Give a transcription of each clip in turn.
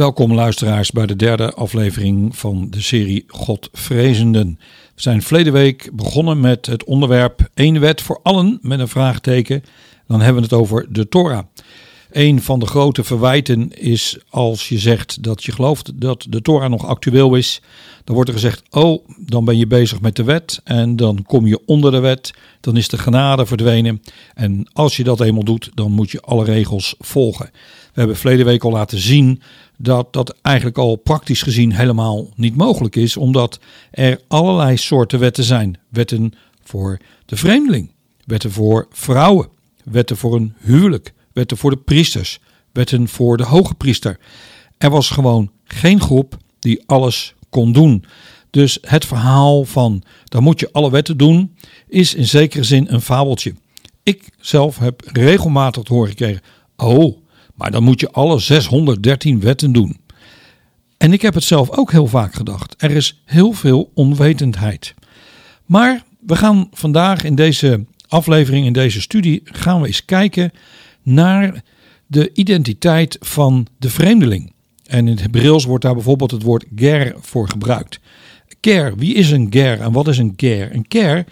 Welkom luisteraars bij de derde aflevering van de serie Godvrezenden. We zijn verleden week begonnen met het onderwerp één wet voor allen met een vraagteken. Dan hebben we het over de Torah. Een van de grote verwijten is als je zegt dat je gelooft dat de Torah nog actueel is. Dan wordt er gezegd, oh, dan ben je bezig met de wet en dan kom je onder de wet. Dan is de genade verdwenen. En als je dat eenmaal doet, dan moet je alle regels volgen. We hebben verleden week al laten zien dat dat eigenlijk al praktisch gezien helemaal niet mogelijk is, omdat er allerlei soorten wetten zijn. Wetten voor de vreemdeling, wetten voor vrouwen, wetten voor een huwelijk, wetten voor de priesters, wetten voor de hoge priester. Er was gewoon geen groep die alles kon doen. Dus het verhaal van dan moet je alle wetten doen, is in zekere zin een fabeltje. Ik zelf heb regelmatig te horen gekregen: Oh, maar dan moet je alle 613 wetten doen. En ik heb het zelf ook heel vaak gedacht. Er is heel veel onwetendheid. Maar we gaan vandaag in deze aflevering, in deze studie, gaan we eens kijken naar de identiteit van de vreemdeling. En in het Hebreeuws wordt daar bijvoorbeeld het woord ger voor gebruikt. Ger, wie is een ger en wat is een ger? Een ger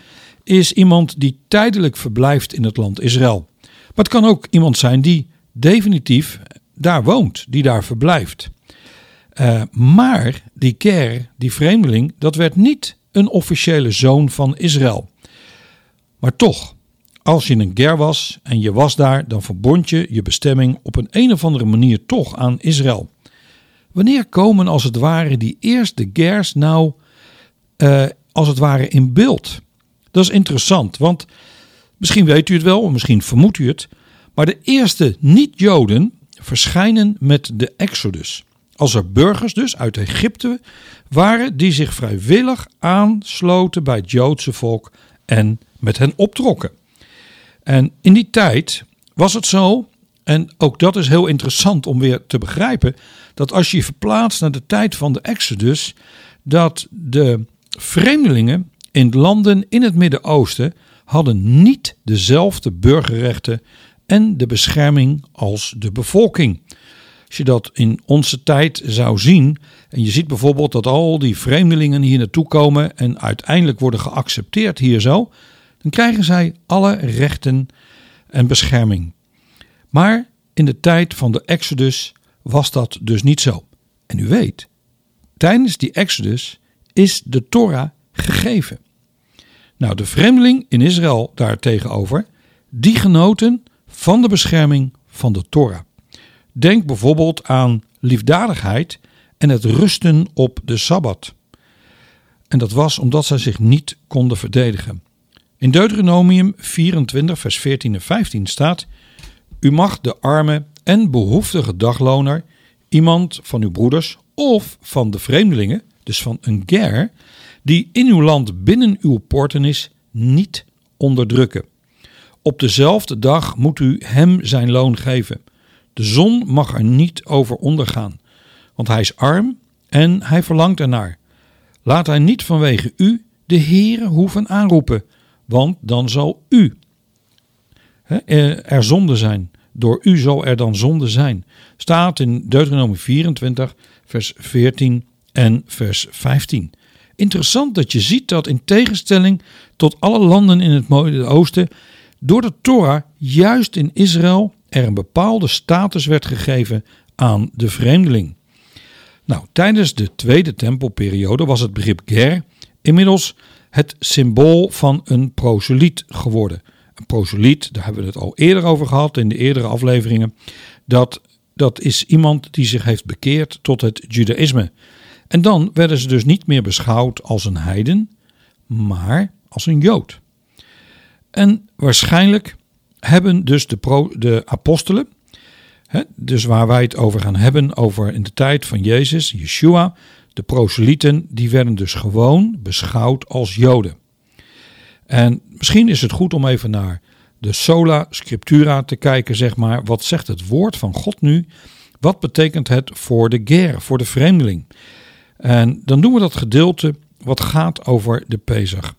is iemand die tijdelijk verblijft in het land Israël. Maar het kan ook iemand zijn die definitief daar woont, die daar verblijft. Uh, maar die ker, die vreemdeling, dat werd niet een officiële zoon van Israël. Maar toch, als je een ger was en je was daar, dan verbond je je bestemming op een een of andere manier toch aan Israël. Wanneer komen als het ware die eerste gers nou uh, als het ware in beeld? Dat is interessant, want misschien weet u het wel, of misschien vermoedt u het, maar de eerste niet-Joden verschijnen met de Exodus. Als er burgers dus uit Egypte waren die zich vrijwillig aansloten bij het Joodse volk en met hen optrokken. En in die tijd was het zo, en ook dat is heel interessant om weer te begrijpen, dat als je je verplaatst naar de tijd van de Exodus, dat de vreemdelingen in landen in het Midden-Oosten hadden niet dezelfde burgerrechten en de bescherming als de bevolking. Als je dat in onze tijd zou zien, en je ziet bijvoorbeeld dat al die vreemdelingen hier naartoe komen en uiteindelijk worden geaccepteerd hier zo, dan krijgen zij alle rechten en bescherming. Maar in de tijd van de Exodus was dat dus niet zo. En u weet, tijdens die Exodus is de Torah gegeven. Nou, de vreemdeling in Israël daartegenover, die genoten van de bescherming van de Torah. Denk bijvoorbeeld aan liefdadigheid en het rusten op de Sabbat. En dat was omdat zij zich niet konden verdedigen. In Deuteronomium 24, vers 14 en 15 staat: U mag de arme en behoeftige dagloner, iemand van uw broeders of van de vreemdelingen, dus van een ger, die in uw land binnen uw poorten is, niet onderdrukken. Op dezelfde dag moet u hem zijn loon geven. De zon mag er niet over ondergaan, want hij is arm en hij verlangt ernaar. Laat hij niet vanwege u de Heere hoeven aanroepen, want dan zal u er zonde zijn. Door u zal er dan zonde zijn. Staat in Deuteronomie 24, vers 14 en vers 15. Interessant dat je ziet dat in tegenstelling tot alle landen in het Midden-Oosten, door de Torah juist in Israël er een bepaalde status werd gegeven aan de vreemdeling. Nou, tijdens de Tweede Tempelperiode was het begrip ger inmiddels het symbool van een proseliet geworden. Een proseliet, daar hebben we het al eerder over gehad in de eerdere afleveringen, dat, dat is iemand die zich heeft bekeerd tot het judaïsme. En dan werden ze dus niet meer beschouwd als een heiden, maar als een jood. En waarschijnlijk hebben dus de, de apostelen, hè, dus waar wij het over gaan hebben, over in de tijd van Jezus, Yeshua, de proselieten, die werden dus gewoon beschouwd als joden. En misschien is het goed om even naar de sola scriptura te kijken, zeg maar. Wat zegt het woord van God nu? Wat betekent het voor de ger, voor de vreemdeling? En dan doen we dat gedeelte wat gaat over de Pesach.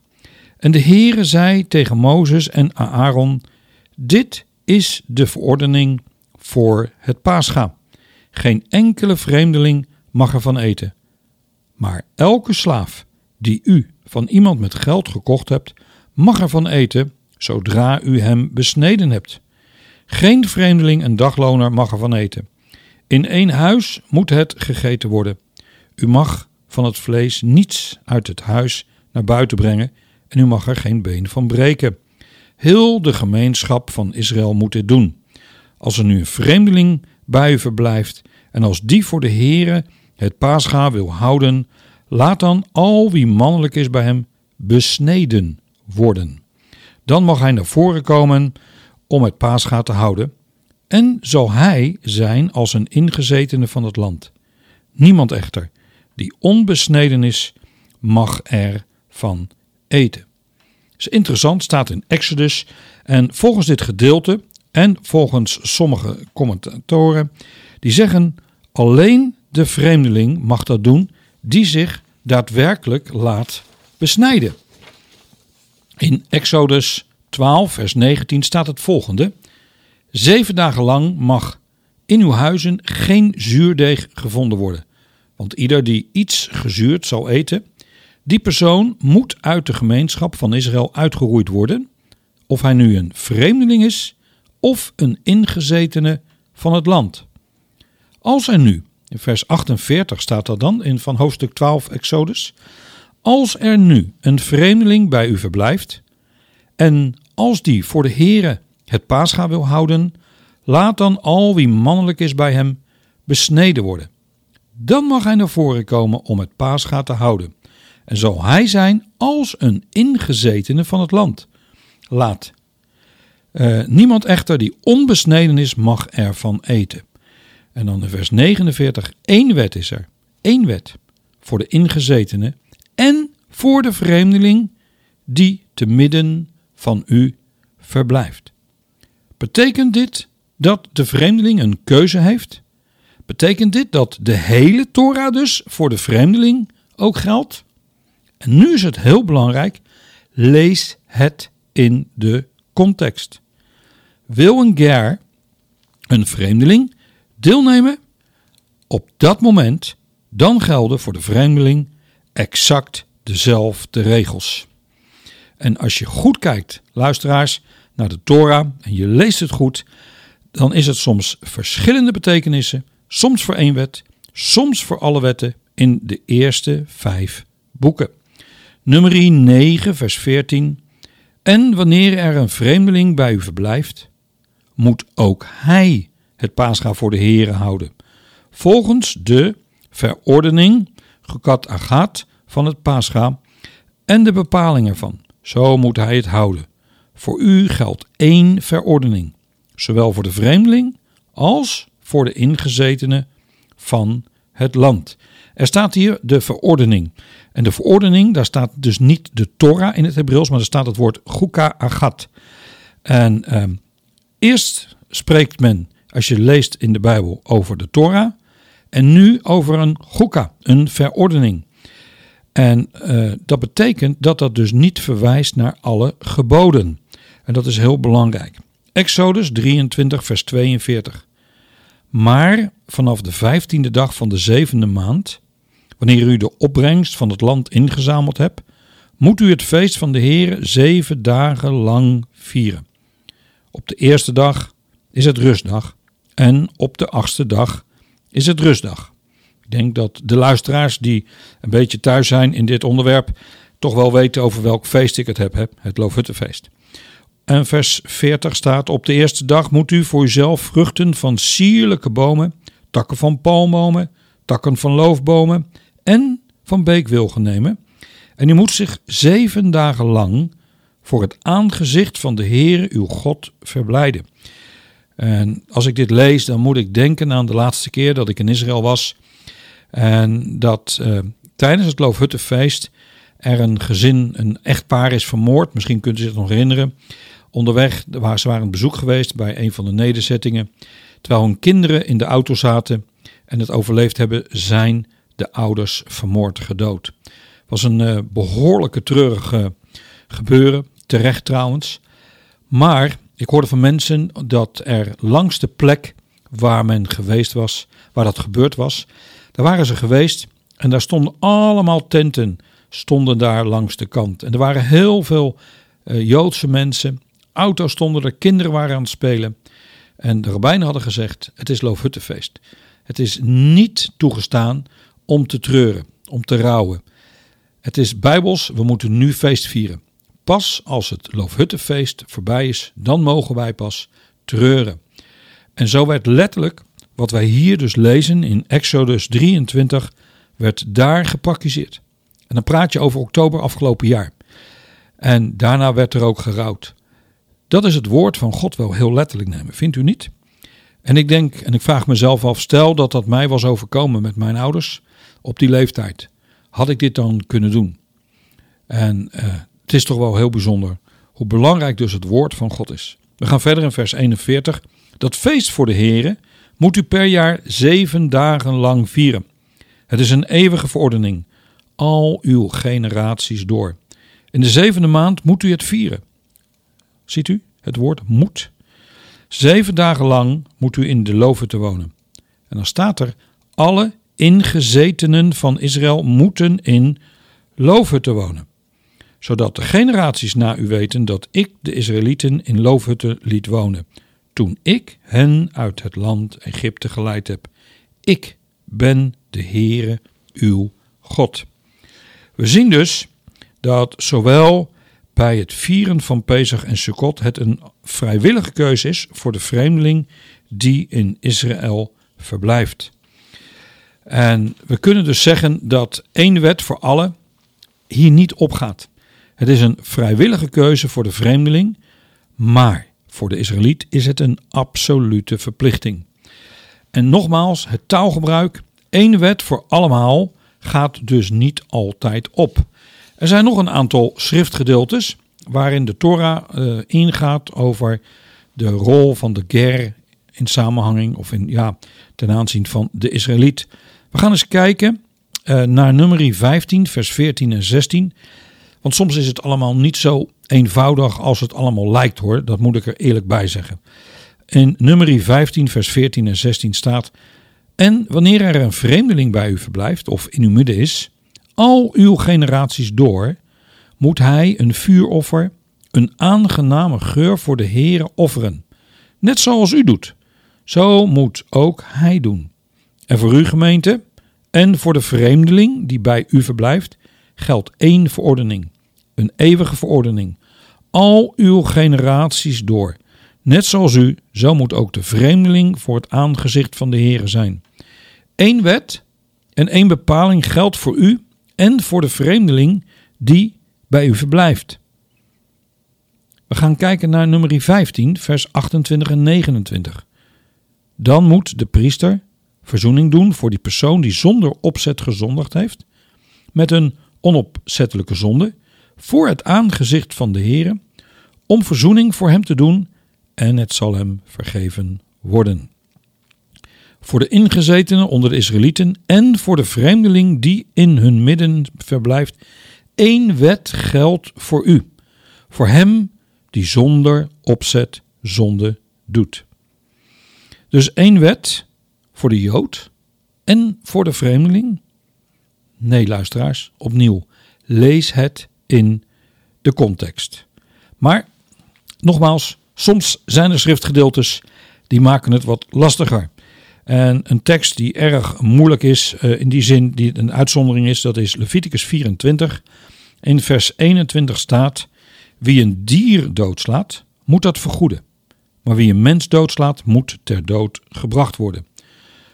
En de Heere zei tegen Mozes en Aaron: Dit is de verordening voor het Pascha. Geen enkele vreemdeling mag ervan eten. Maar elke slaaf die u van iemand met geld gekocht hebt, mag ervan eten zodra u hem besneden hebt. Geen vreemdeling en dagloner mag ervan eten. In één huis moet het gegeten worden. U mag van het vlees niets uit het huis naar buiten brengen en u mag er geen been van breken. Heel de gemeenschap van Israël moet dit doen. Als er nu een vreemdeling bij u verblijft en als die voor de Heere het paascha wil houden, laat dan al wie mannelijk is bij hem besneden worden. Dan mag hij naar voren komen om het paascha te houden en zal hij zijn als een ingezetene van het land. Niemand echter die onbesneden is, mag er van eten. is interessant, staat in Exodus. En volgens dit gedeelte en volgens sommige commentatoren, die zeggen alleen de vreemdeling mag dat doen die zich daadwerkelijk laat besnijden. In Exodus 12, vers 19 staat het volgende: Zeven dagen lang mag in uw huizen geen zuurdeeg gevonden worden. Want ieder die iets gezuurd zal eten, die persoon moet uit de gemeenschap van Israël uitgeroeid worden, of hij nu een vreemdeling is of een ingezetene van het land. Als er nu, in vers 48 staat dat dan in van hoofdstuk 12 Exodus, als er nu een vreemdeling bij u verblijft, en als die voor de Heere het paascha wil houden, laat dan al wie mannelijk is bij hem besneden worden dan mag hij naar voren komen om het paascha te houden. En zal hij zijn als een ingezetene van het land. Laat. Uh, niemand echter die onbesneden is, mag ervan eten. En dan in vers 49, één wet is er. Eén wet voor de ingezetene en voor de vreemdeling die te midden van u verblijft. Betekent dit dat de vreemdeling een keuze heeft? Betekent dit dat de hele Torah dus voor de vreemdeling ook geldt? En nu is het heel belangrijk, lees het in de context. Wil een ger, een vreemdeling, deelnemen? Op dat moment, dan gelden voor de vreemdeling exact dezelfde regels. En als je goed kijkt, luisteraars, naar de Torah en je leest het goed, dan is het soms verschillende betekenissen, soms voor één wet, soms voor alle wetten in de eerste vijf boeken. Nummer 9, vers 14. En wanneer er een vreemdeling bij u verblijft, moet ook hij het paascha voor de heren houden. Volgens de verordening, gekat agat, van het paascha en de bepaling ervan. Zo moet hij het houden. Voor u geldt één verordening, zowel voor de vreemdeling als voor de ingezetene van het land. Er staat hier de verordening. En de verordening, daar staat dus niet de Torah in het Hebreeuws, maar er staat het woord Chuka Agat. En ehm, eerst spreekt men, als je leest in de Bijbel, over de Torah. En nu over een Chuka, een verordening. En uh, dat betekent dat dat dus niet verwijst naar alle geboden. En dat is heel belangrijk. Exodus 23, vers 42. Maar vanaf de vijftiende dag van de zevende maand, wanneer u de opbrengst van het land ingezameld hebt, moet u het feest van de Heer zeven dagen lang vieren. Op de eerste dag is het rustdag en op de achtste dag is het rustdag. Ik denk dat de luisteraars die een beetje thuis zijn in dit onderwerp toch wel weten over welk feest ik het heb, het Loofhuttenfeest. En vers 40 staat: Op de eerste dag moet u voor uzelf vruchten van sierlijke bomen, takken van palmbomen, takken van loofbomen en van beekwilgen nemen. En u moet zich zeven dagen lang voor het aangezicht van de Heere uw God verblijden. En als ik dit lees, dan moet ik denken aan de laatste keer dat ik in Israël was. En dat uh, tijdens het Loofhuttenfeest er een gezin, een echtpaar is vermoord. Misschien kunt u zich nog herinneren. Onderweg, waar ze waren een bezoek geweest bij een van de nederzettingen. Terwijl hun kinderen in de auto zaten en het overleefd hebben, zijn de ouders vermoord gedood. Was een uh, behoorlijke treurige gebeuren, terecht trouwens. Maar ik hoorde van mensen dat er langs de plek waar men geweest was, waar dat gebeurd was, daar waren ze geweest en daar stonden allemaal tenten, stonden daar langs de kant. En er waren heel veel uh, Joodse mensen, auto's stonden er, kinderen waren aan het spelen. En de rabbijnen hadden gezegd, het is Loofhuttenfeest. Het is niet toegestaan om te treuren, om te rouwen. Het is bijbels, we moeten nu feest vieren. Pas als het Loofhuttenfeest voorbij is, dan mogen wij pas treuren. En zo werd letterlijk wat wij hier dus lezen in Exodus 23, werd daar gepraktiseerd. En dan praat je over oktober afgelopen jaar. En daarna werd er ook gerouwd. Dat is het woord van God wel heel letterlijk nemen, vindt u niet? En ik denk, en ik vraag mezelf af, stel dat dat mij was overkomen met mijn ouders op die leeftijd. Had ik dit dan kunnen doen? En uh, het is toch wel heel bijzonder hoe belangrijk dus het woord van God is. We gaan verder in vers 41. Dat feest voor de Heren moet u per jaar zeven dagen lang vieren. Het is een eeuwige verordening, al uw generaties door. In de zevende maand moet u het vieren. Ziet u het woord moet? Zeven dagen lang moet u in de loven te wonen. En dan staat er: alle ingezetenen van Israël moeten in te wonen zodat de generaties na u weten dat ik de Israëlieten in loofhutten liet wonen, toen ik hen uit het land Egypte geleid heb. Ik ben de Heere, uw God. We zien dus dat zowel bij het vieren van Pesach en Sukkot het een vrijwillige keuze is voor de vreemdeling die in Israël verblijft. En we kunnen dus zeggen dat één wet voor allen hier niet opgaat. Het is een vrijwillige keuze voor de vreemdeling, maar voor de Israëliet is het een absolute verplichting. En nogmaals, het taalgebruik, één wet voor allemaal, gaat dus niet altijd op. Er zijn nog een aantal schriftgedeeltes waarin de Torah uh, ingaat over de rol van de ger in samenhang of in, ja, ten aanzien van de Israëliet. We gaan eens kijken uh, naar nummer 15, vers 14 en 16. Want soms is het allemaal niet zo eenvoudig als het allemaal lijkt hoor. Dat moet ik er eerlijk bij zeggen. In nummer 15, vers 14 en 16 staat: En wanneer er een vreemdeling bij u verblijft of in uw midden is, al uw generaties door, moet hij een vuuroffer, een aangename geur voor de Heere offeren. Net zoals u doet. Zo moet ook hij doen. En voor uw gemeente en voor de vreemdeling die bij u verblijft, geldt één verordening, een eeuwige verordening, al uw generaties door. Net zoals u, zo moet ook de vreemdeling voor het aangezicht van de Heere zijn. Eén wet en één bepaling geldt voor u en voor de vreemdeling die bij u verblijft. We gaan kijken naar nummer 15, vers 28 en 29. Dan moet de priester verzoening doen voor die persoon die zonder opzet gezondigd heeft, met een onopzettelijke zonde, voor het aangezicht van de Heere, om verzoening voor hem te doen, en het zal hem vergeven worden. Voor de ingezetenen onder de Israëlieten en voor de vreemdeling die in hun midden verblijft, één wet geldt voor u, voor hem die zonder opzet zonde doet. Dus één wet voor de Jood en voor de vreemdeling? Nee, luisteraars, opnieuw. Lees het in de context. Maar nogmaals, soms zijn er schriftgedeeltes die maken het wat lastiger. En een tekst die erg moeilijk is, eh, in die zin die een uitzondering is, dat is Leviticus 24. In vers 21 staat: Wie een dier doodslaat, moet dat vergoeden. Maar wie een mens doodslaat, moet ter dood gebracht worden.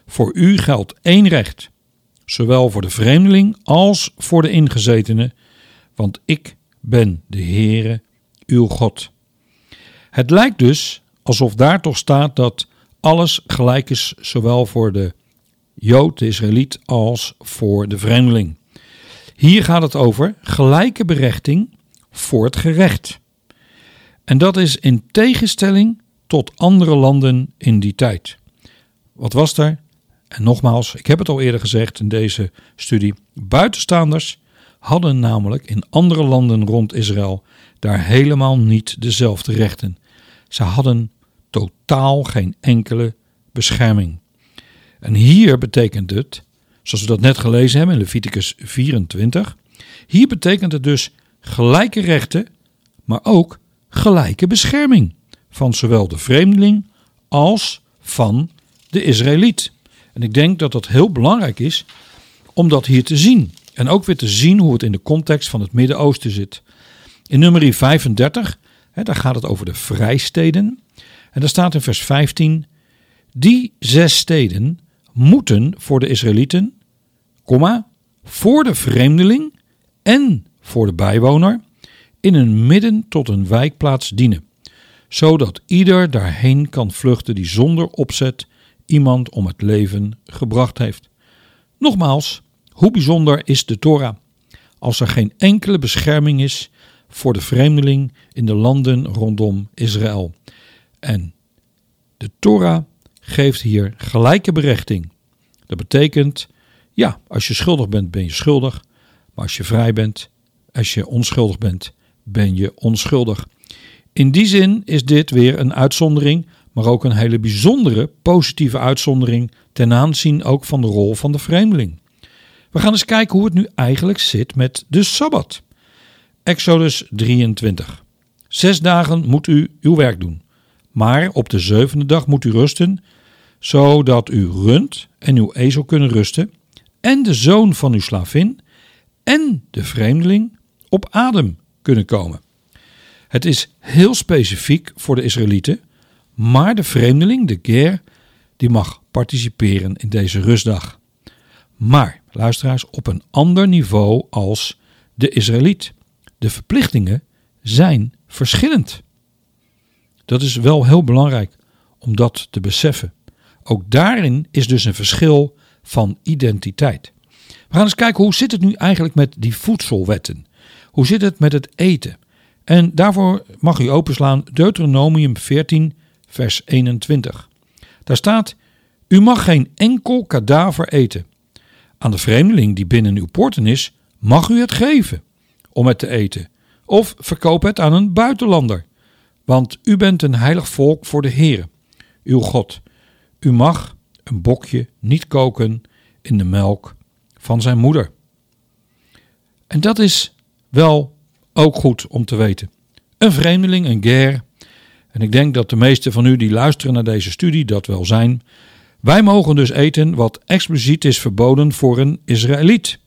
Voor u geldt één recht, zowel voor de vreemdeling als voor de ingezetene, want ik ben de Heere, uw God. Het lijkt dus alsof daar toch staat dat alles gelijk is, zowel voor de Jood, de Israëliet, als voor de vreemdeling. Hier gaat het over gelijke berechting voor het gerecht. En dat is in tegenstelling tot andere landen in die tijd. Wat was er? En nogmaals, ik heb het al eerder gezegd in deze studie: buitenstaanders hadden namelijk in andere landen rond Israël daar helemaal niet dezelfde rechten. Ze hadden totaal geen enkele bescherming. En hier betekent het, zoals we dat net gelezen hebben in Leviticus 24, hier betekent het dus gelijke rechten, maar ook gelijke bescherming van zowel de vreemdeling als van de Israëliet. En ik denk dat dat heel belangrijk is om dat hier te zien. En ook weer te zien hoe het in de context van het Midden-Oosten zit. In nummer 35, hè, daar gaat het over de vrijsteden. En daar staat in vers 15: Die zes steden moeten voor de Israëlieten, komma, voor de vreemdeling en voor de bijwoner in een midden tot een wijkplaats dienen, zodat ieder daarheen kan vluchten die zonder opzet iemand om het leven gebracht heeft. Nogmaals, hoe bijzonder is de Torah als er geen enkele bescherming is voor de vreemdeling in de landen rondom Israël. En de Torah geeft hier gelijke berechting. Dat betekent, ja, als je schuldig bent, ben je schuldig. Maar als je vrij bent, als je onschuldig bent, ben je onschuldig. In die zin is dit weer een uitzondering, maar ook een hele bijzondere positieve uitzondering ten aanzien ook van de rol van de vreemdeling. We gaan eens kijken hoe het nu eigenlijk zit met de Sabbat. Exodus 23. Zes dagen moet u uw werk doen, maar op de zevende dag moet u rusten, zodat uw rund en uw ezel kunnen rusten, en de zoon van uw slavin en de vreemdeling op adem kunnen komen. Het is heel specifiek voor de Israëlieten, maar de vreemdeling, de ger, die mag participeren in deze rustdag. Maar, luisteraars, op een ander niveau als de Israëliet. De verplichtingen zijn verschillend. Dat is wel heel belangrijk om dat te beseffen. Ook daarin is dus een verschil van identiteit. We gaan eens kijken hoe zit het nu eigenlijk met die voedselwetten. Hoe zit het met het eten? En daarvoor mag u openslaan Deuteronomium 14, vers 21. Daar staat: U mag geen enkel kadaver eten. Aan de vreemdeling die binnen uw poorten is, mag u het geven om het te eten, of verkoop het aan een buitenlander. Want u bent een heilig volk voor de Heere, uw God. U mag een bokje niet koken in de melk van zijn moeder. En dat is wel ook goed om te weten. Een vreemdeling, een ger, en ik denk dat de meesten van u die luisteren naar deze studie dat wel zijn. Wij mogen dus eten wat expliciet is verboden voor een Israëliet.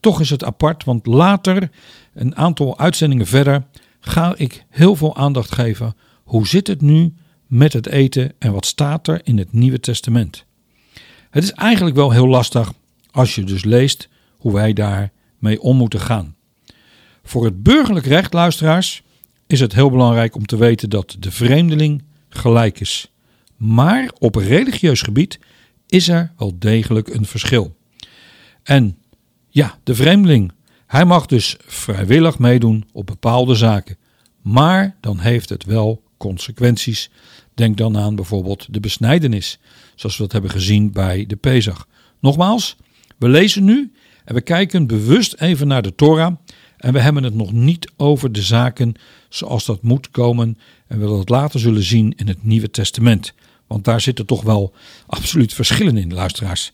Toch is het apart, want later, een aantal uitzendingen verder, ga ik heel veel aandacht geven. Hoe zit het nu met het eten en wat staat er in het Nieuwe Testament? Het is eigenlijk wel heel lastig als je dus leest hoe wij daarmee om moeten gaan. Voor het burgerlijk recht, luisteraars, is het heel belangrijk om te weten dat de vreemdeling gelijk is. Maar op religieus gebied is er wel degelijk een verschil. En ja, de vreemdeling, hij mag dus vrijwillig meedoen op bepaalde zaken. Maar dan heeft het wel consequenties. Denk dan aan bijvoorbeeld de besnijdenis, zoals we dat hebben gezien bij de Pesach. Nogmaals, we lezen nu en we kijken bewust even naar de Torah en we hebben het nog niet over de zaken zoals dat moet komen en we dat later zullen zien in het Nieuwe Testament. Want daar zitten toch wel absoluut verschillen in, luisteraars.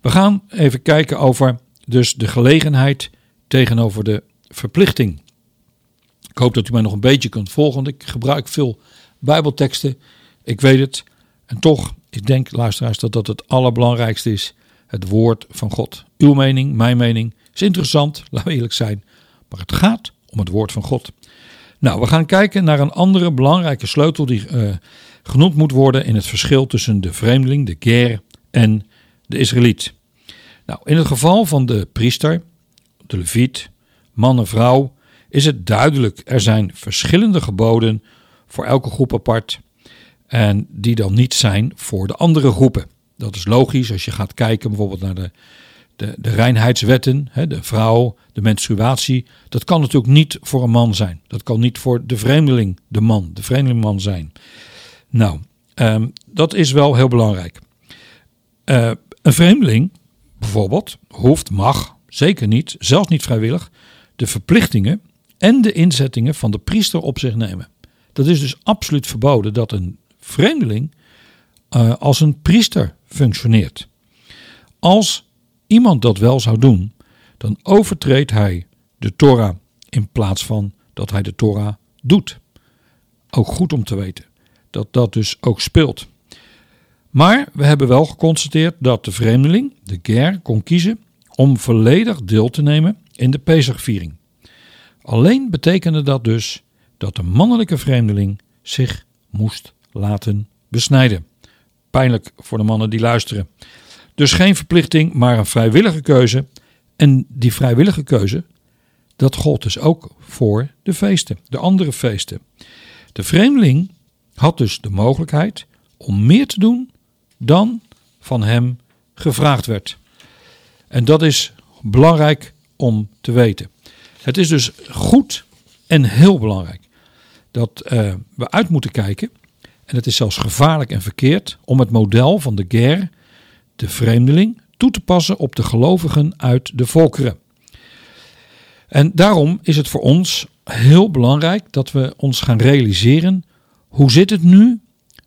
We gaan even kijken over dus de gelegenheid tegenover de verplichting. Ik hoop dat u mij nog een beetje kunt volgen. Ik gebruik veel Bijbelteksten. Ik weet het. En toch, ik denk, luisteraars, dat dat het allerbelangrijkste is. Het woord van God. Uw mening, mijn mening, is interessant, laten we eerlijk zijn. Maar het gaat om het woord van God. Nou, we gaan kijken naar een andere belangrijke sleutel die uh, genoemd moet worden in het verschil tussen de vreemdeling, de ger en de Israëliet. Nou, in het geval van de priester, de leviet, man en vrouw, is het duidelijk. Er zijn verschillende geboden voor elke groep apart en die dan niet zijn voor de andere groepen. Dat is logisch als je gaat kijken bijvoorbeeld naar de de, de reinheidswetten, hè, de vrouw, de menstruatie, dat kan natuurlijk niet voor een man zijn. Dat kan niet voor de vreemdeling, de man, de vreemdelingman zijn. Nou, ehm, dat is wel heel belangrijk. Uh, een vreemdeling, bijvoorbeeld, hoeft, mag, zeker niet, zelfs niet vrijwillig, de verplichtingen en de inzettingen van de priester op zich nemen. Dat is dus absoluut verboden dat een vreemdeling uh, als een priester functioneert. Als iemand dat wel zou doen, dan overtreedt hij de Torah in plaats van dat hij de Torah doet. Ook goed om te weten dat dat dus ook speelt. Maar we hebben wel geconstateerd dat de vreemdeling, de ger, kon kiezen om volledig deel te nemen in de Pesachviering. Alleen betekende dat dus dat de mannelijke vreemdeling zich moest laten besnijden. Pijnlijk voor de mannen die luisteren. Dus geen verplichting, maar een vrijwillige keuze. En die vrijwillige keuze, dat gold dus ook voor de feesten, de andere feesten. De vreemdeling had dus de mogelijkheid om meer te doen dan van hem gevraagd werd. En dat is belangrijk om te weten. Het is dus goed en heel belangrijk dat uh, we uit moeten kijken. En het is zelfs gevaarlijk en verkeerd om het model van de guerre de vreemdeling, toe te passen op de gelovigen uit de volkeren. En daarom is het voor ons heel belangrijk dat we ons gaan realiseren hoe zit het nu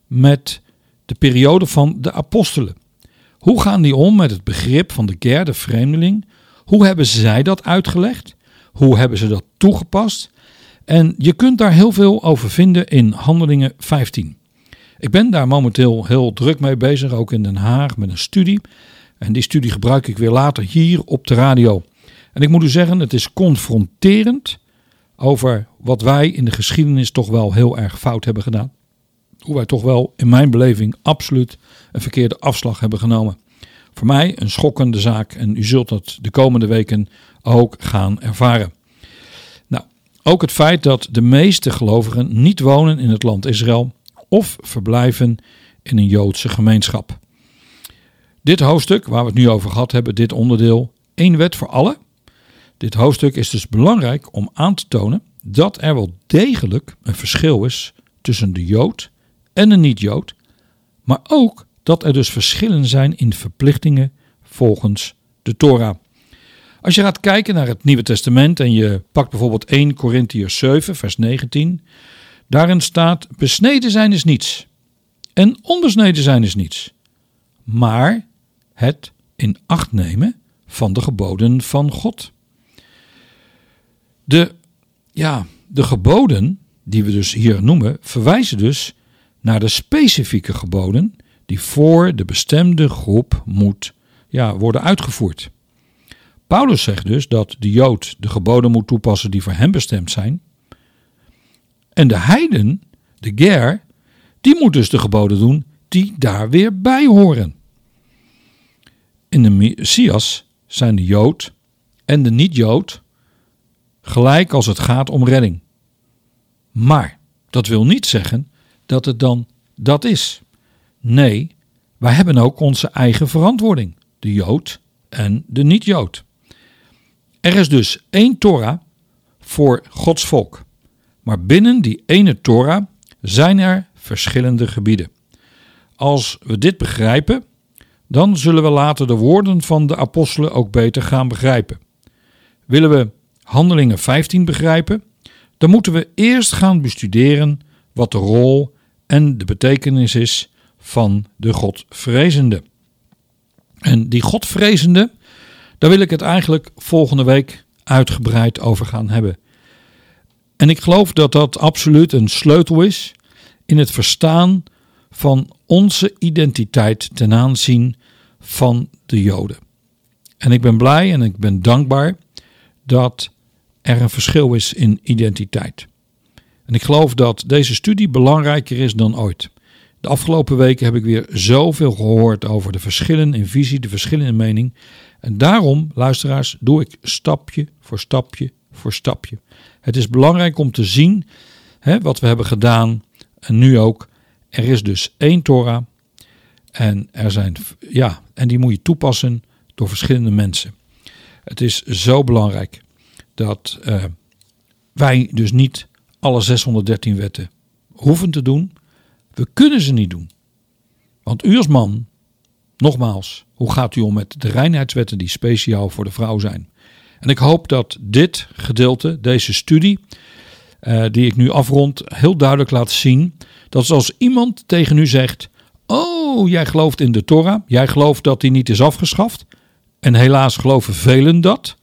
met de periode van de apostelen. Hoe gaan die om met het begrip van de derde vreemdeling? Hoe hebben zij dat uitgelegd? Hoe hebben ze dat toegepast? En je kunt daar heel veel over vinden in Handelingen 15. Ik ben daar momenteel heel druk mee bezig, ook in Den Haag met een studie. En die studie gebruik ik weer later hier op de radio. En ik moet u zeggen, het is confronterend over wat wij in de geschiedenis toch wel heel erg fout hebben gedaan. Hoe wij toch wel, in mijn beleving, absoluut een verkeerde afslag hebben genomen. Voor mij een schokkende zaak en u zult dat de komende weken ook gaan ervaren. Nou, ook het feit dat de meeste gelovigen niet wonen in het land Israël of verblijven in een Joodse gemeenschap. Dit hoofdstuk waar we het nu over gehad hebben, dit onderdeel, één wet voor allen. Dit hoofdstuk is dus belangrijk om aan te tonen dat er wel degelijk een verschil is tussen de Jood en de niet-Jood, maar ook dat er dus verschillen zijn in verplichtingen volgens de Torah. Als je gaat kijken naar het Nieuwe Testament en je pakt bijvoorbeeld 1 Corinthiërs 7, vers 19, daarin staat: besneden zijn is niets en onbesneden zijn is niets, maar het in acht nemen van de geboden van God. De, ja, de geboden, die we dus hier noemen, verwijzen dus naar de specifieke geboden die voor de bestemde groep moet ja, worden uitgevoerd. Paulus zegt dus dat de Jood de geboden moet toepassen die voor hem bestemd zijn. En de heiden, de ger, die moet dus de geboden doen die daar weer bij horen. In de Messias zijn de Jood en de niet-Jood gelijk als het gaat om redding. Maar dat wil niet zeggen dat het dan dat is. Nee, wij hebben ook onze eigen verantwoording, de Jood en de niet-Jood. Er is dus één Torah voor Gods volk. Maar binnen die ene Torah zijn er verschillende gebieden. Als we dit begrijpen, dan zullen we later de woorden van de apostelen ook beter gaan begrijpen. Willen we Handelingen 15 begrijpen, dan moeten we eerst gaan bestuderen wat de rol en de betekenis is van de Godvrezende. En die Godvrezende, daar wil ik het eigenlijk volgende week uitgebreid over gaan hebben. En ik geloof dat dat absoluut een sleutel is in het verstaan van onze identiteit ten aanzien van de Joden. En ik ben blij en ik ben dankbaar dat er een verschil is in identiteit. En ik geloof dat deze studie belangrijker is dan ooit. De afgelopen weken heb ik weer zoveel gehoord over de verschillen in visie, de verschillen in mening. En daarom, luisteraars, doe ik stapje voor stapje voor stapje. Het is belangrijk om te zien hè, wat we hebben gedaan en nu ook. Er is dus één Torah en er zijn, ja, en die moet je toepassen door verschillende mensen. Het is zo belangrijk dat uh, wij dus niet alle 613 wetten hoeven te doen. We kunnen ze niet doen. Want u als man, nogmaals, hoe gaat u om met de reinheidswetten die speciaal voor de vrouw zijn? En ik hoop dat dit gedeelte, deze studie, uh, die ik nu afrond, heel duidelijk laat zien dat als iemand tegen u zegt: Oh, jij gelooft in de Torah, jij gelooft dat die niet is afgeschaft. En helaas geloven velen dat.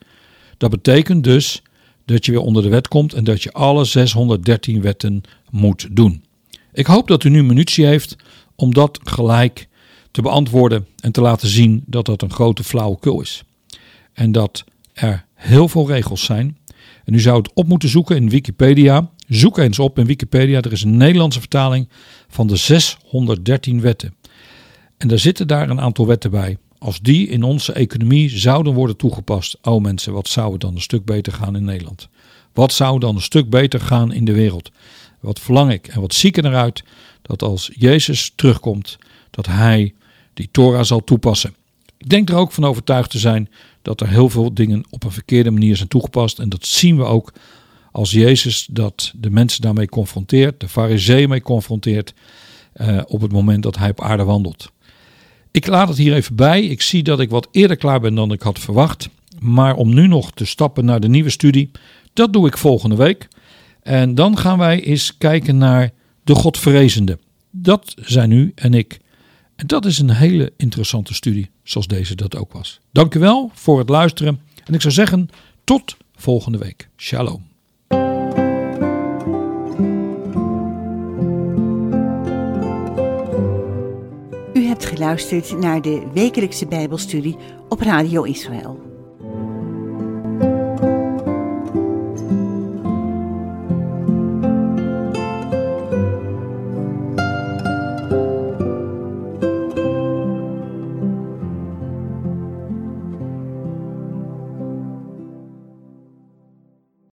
Dat betekent dus dat je weer onder de wet komt en dat je alle 613 wetten moet doen. Ik hoop dat u nu munitie heeft om dat gelijk te beantwoorden en te laten zien dat dat een grote flauwekul is. En dat er heel veel regels zijn. En u zou het op moeten zoeken in Wikipedia. Zoek eens op in Wikipedia. Er is een Nederlandse vertaling van de 613 wetten. En daar zitten daar een aantal wetten bij. Als die in onze economie zouden worden toegepast, oh mensen, wat zou het dan een stuk beter gaan in Nederland? Wat zou dan een stuk beter gaan in de wereld? Wat verlang ik en wat zie ik eruit dat als Jezus terugkomt, dat hij die Torah zal toepassen. Ik denk er ook van overtuigd te zijn dat er heel veel dingen op een verkeerde manier zijn toegepast. En dat zien we ook als Jezus dat de mensen daarmee confronteert, de fariseeën mee confronteert, uh, op het moment dat hij op aarde wandelt. Ik laat het hier even bij. Ik zie dat ik wat eerder klaar ben dan ik had verwacht. Maar om nu nog te stappen naar de nieuwe studie, dat doe ik volgende week. En dan gaan wij eens kijken naar de Godvrezende. Dat zijn u en ik. En dat is een hele interessante studie, zoals deze dat ook was. Dank u wel voor het luisteren. En ik zou zeggen, tot volgende week. Shalom. U hebt geluisterd naar de wekelijkse Bijbelstudie op Radio Israël.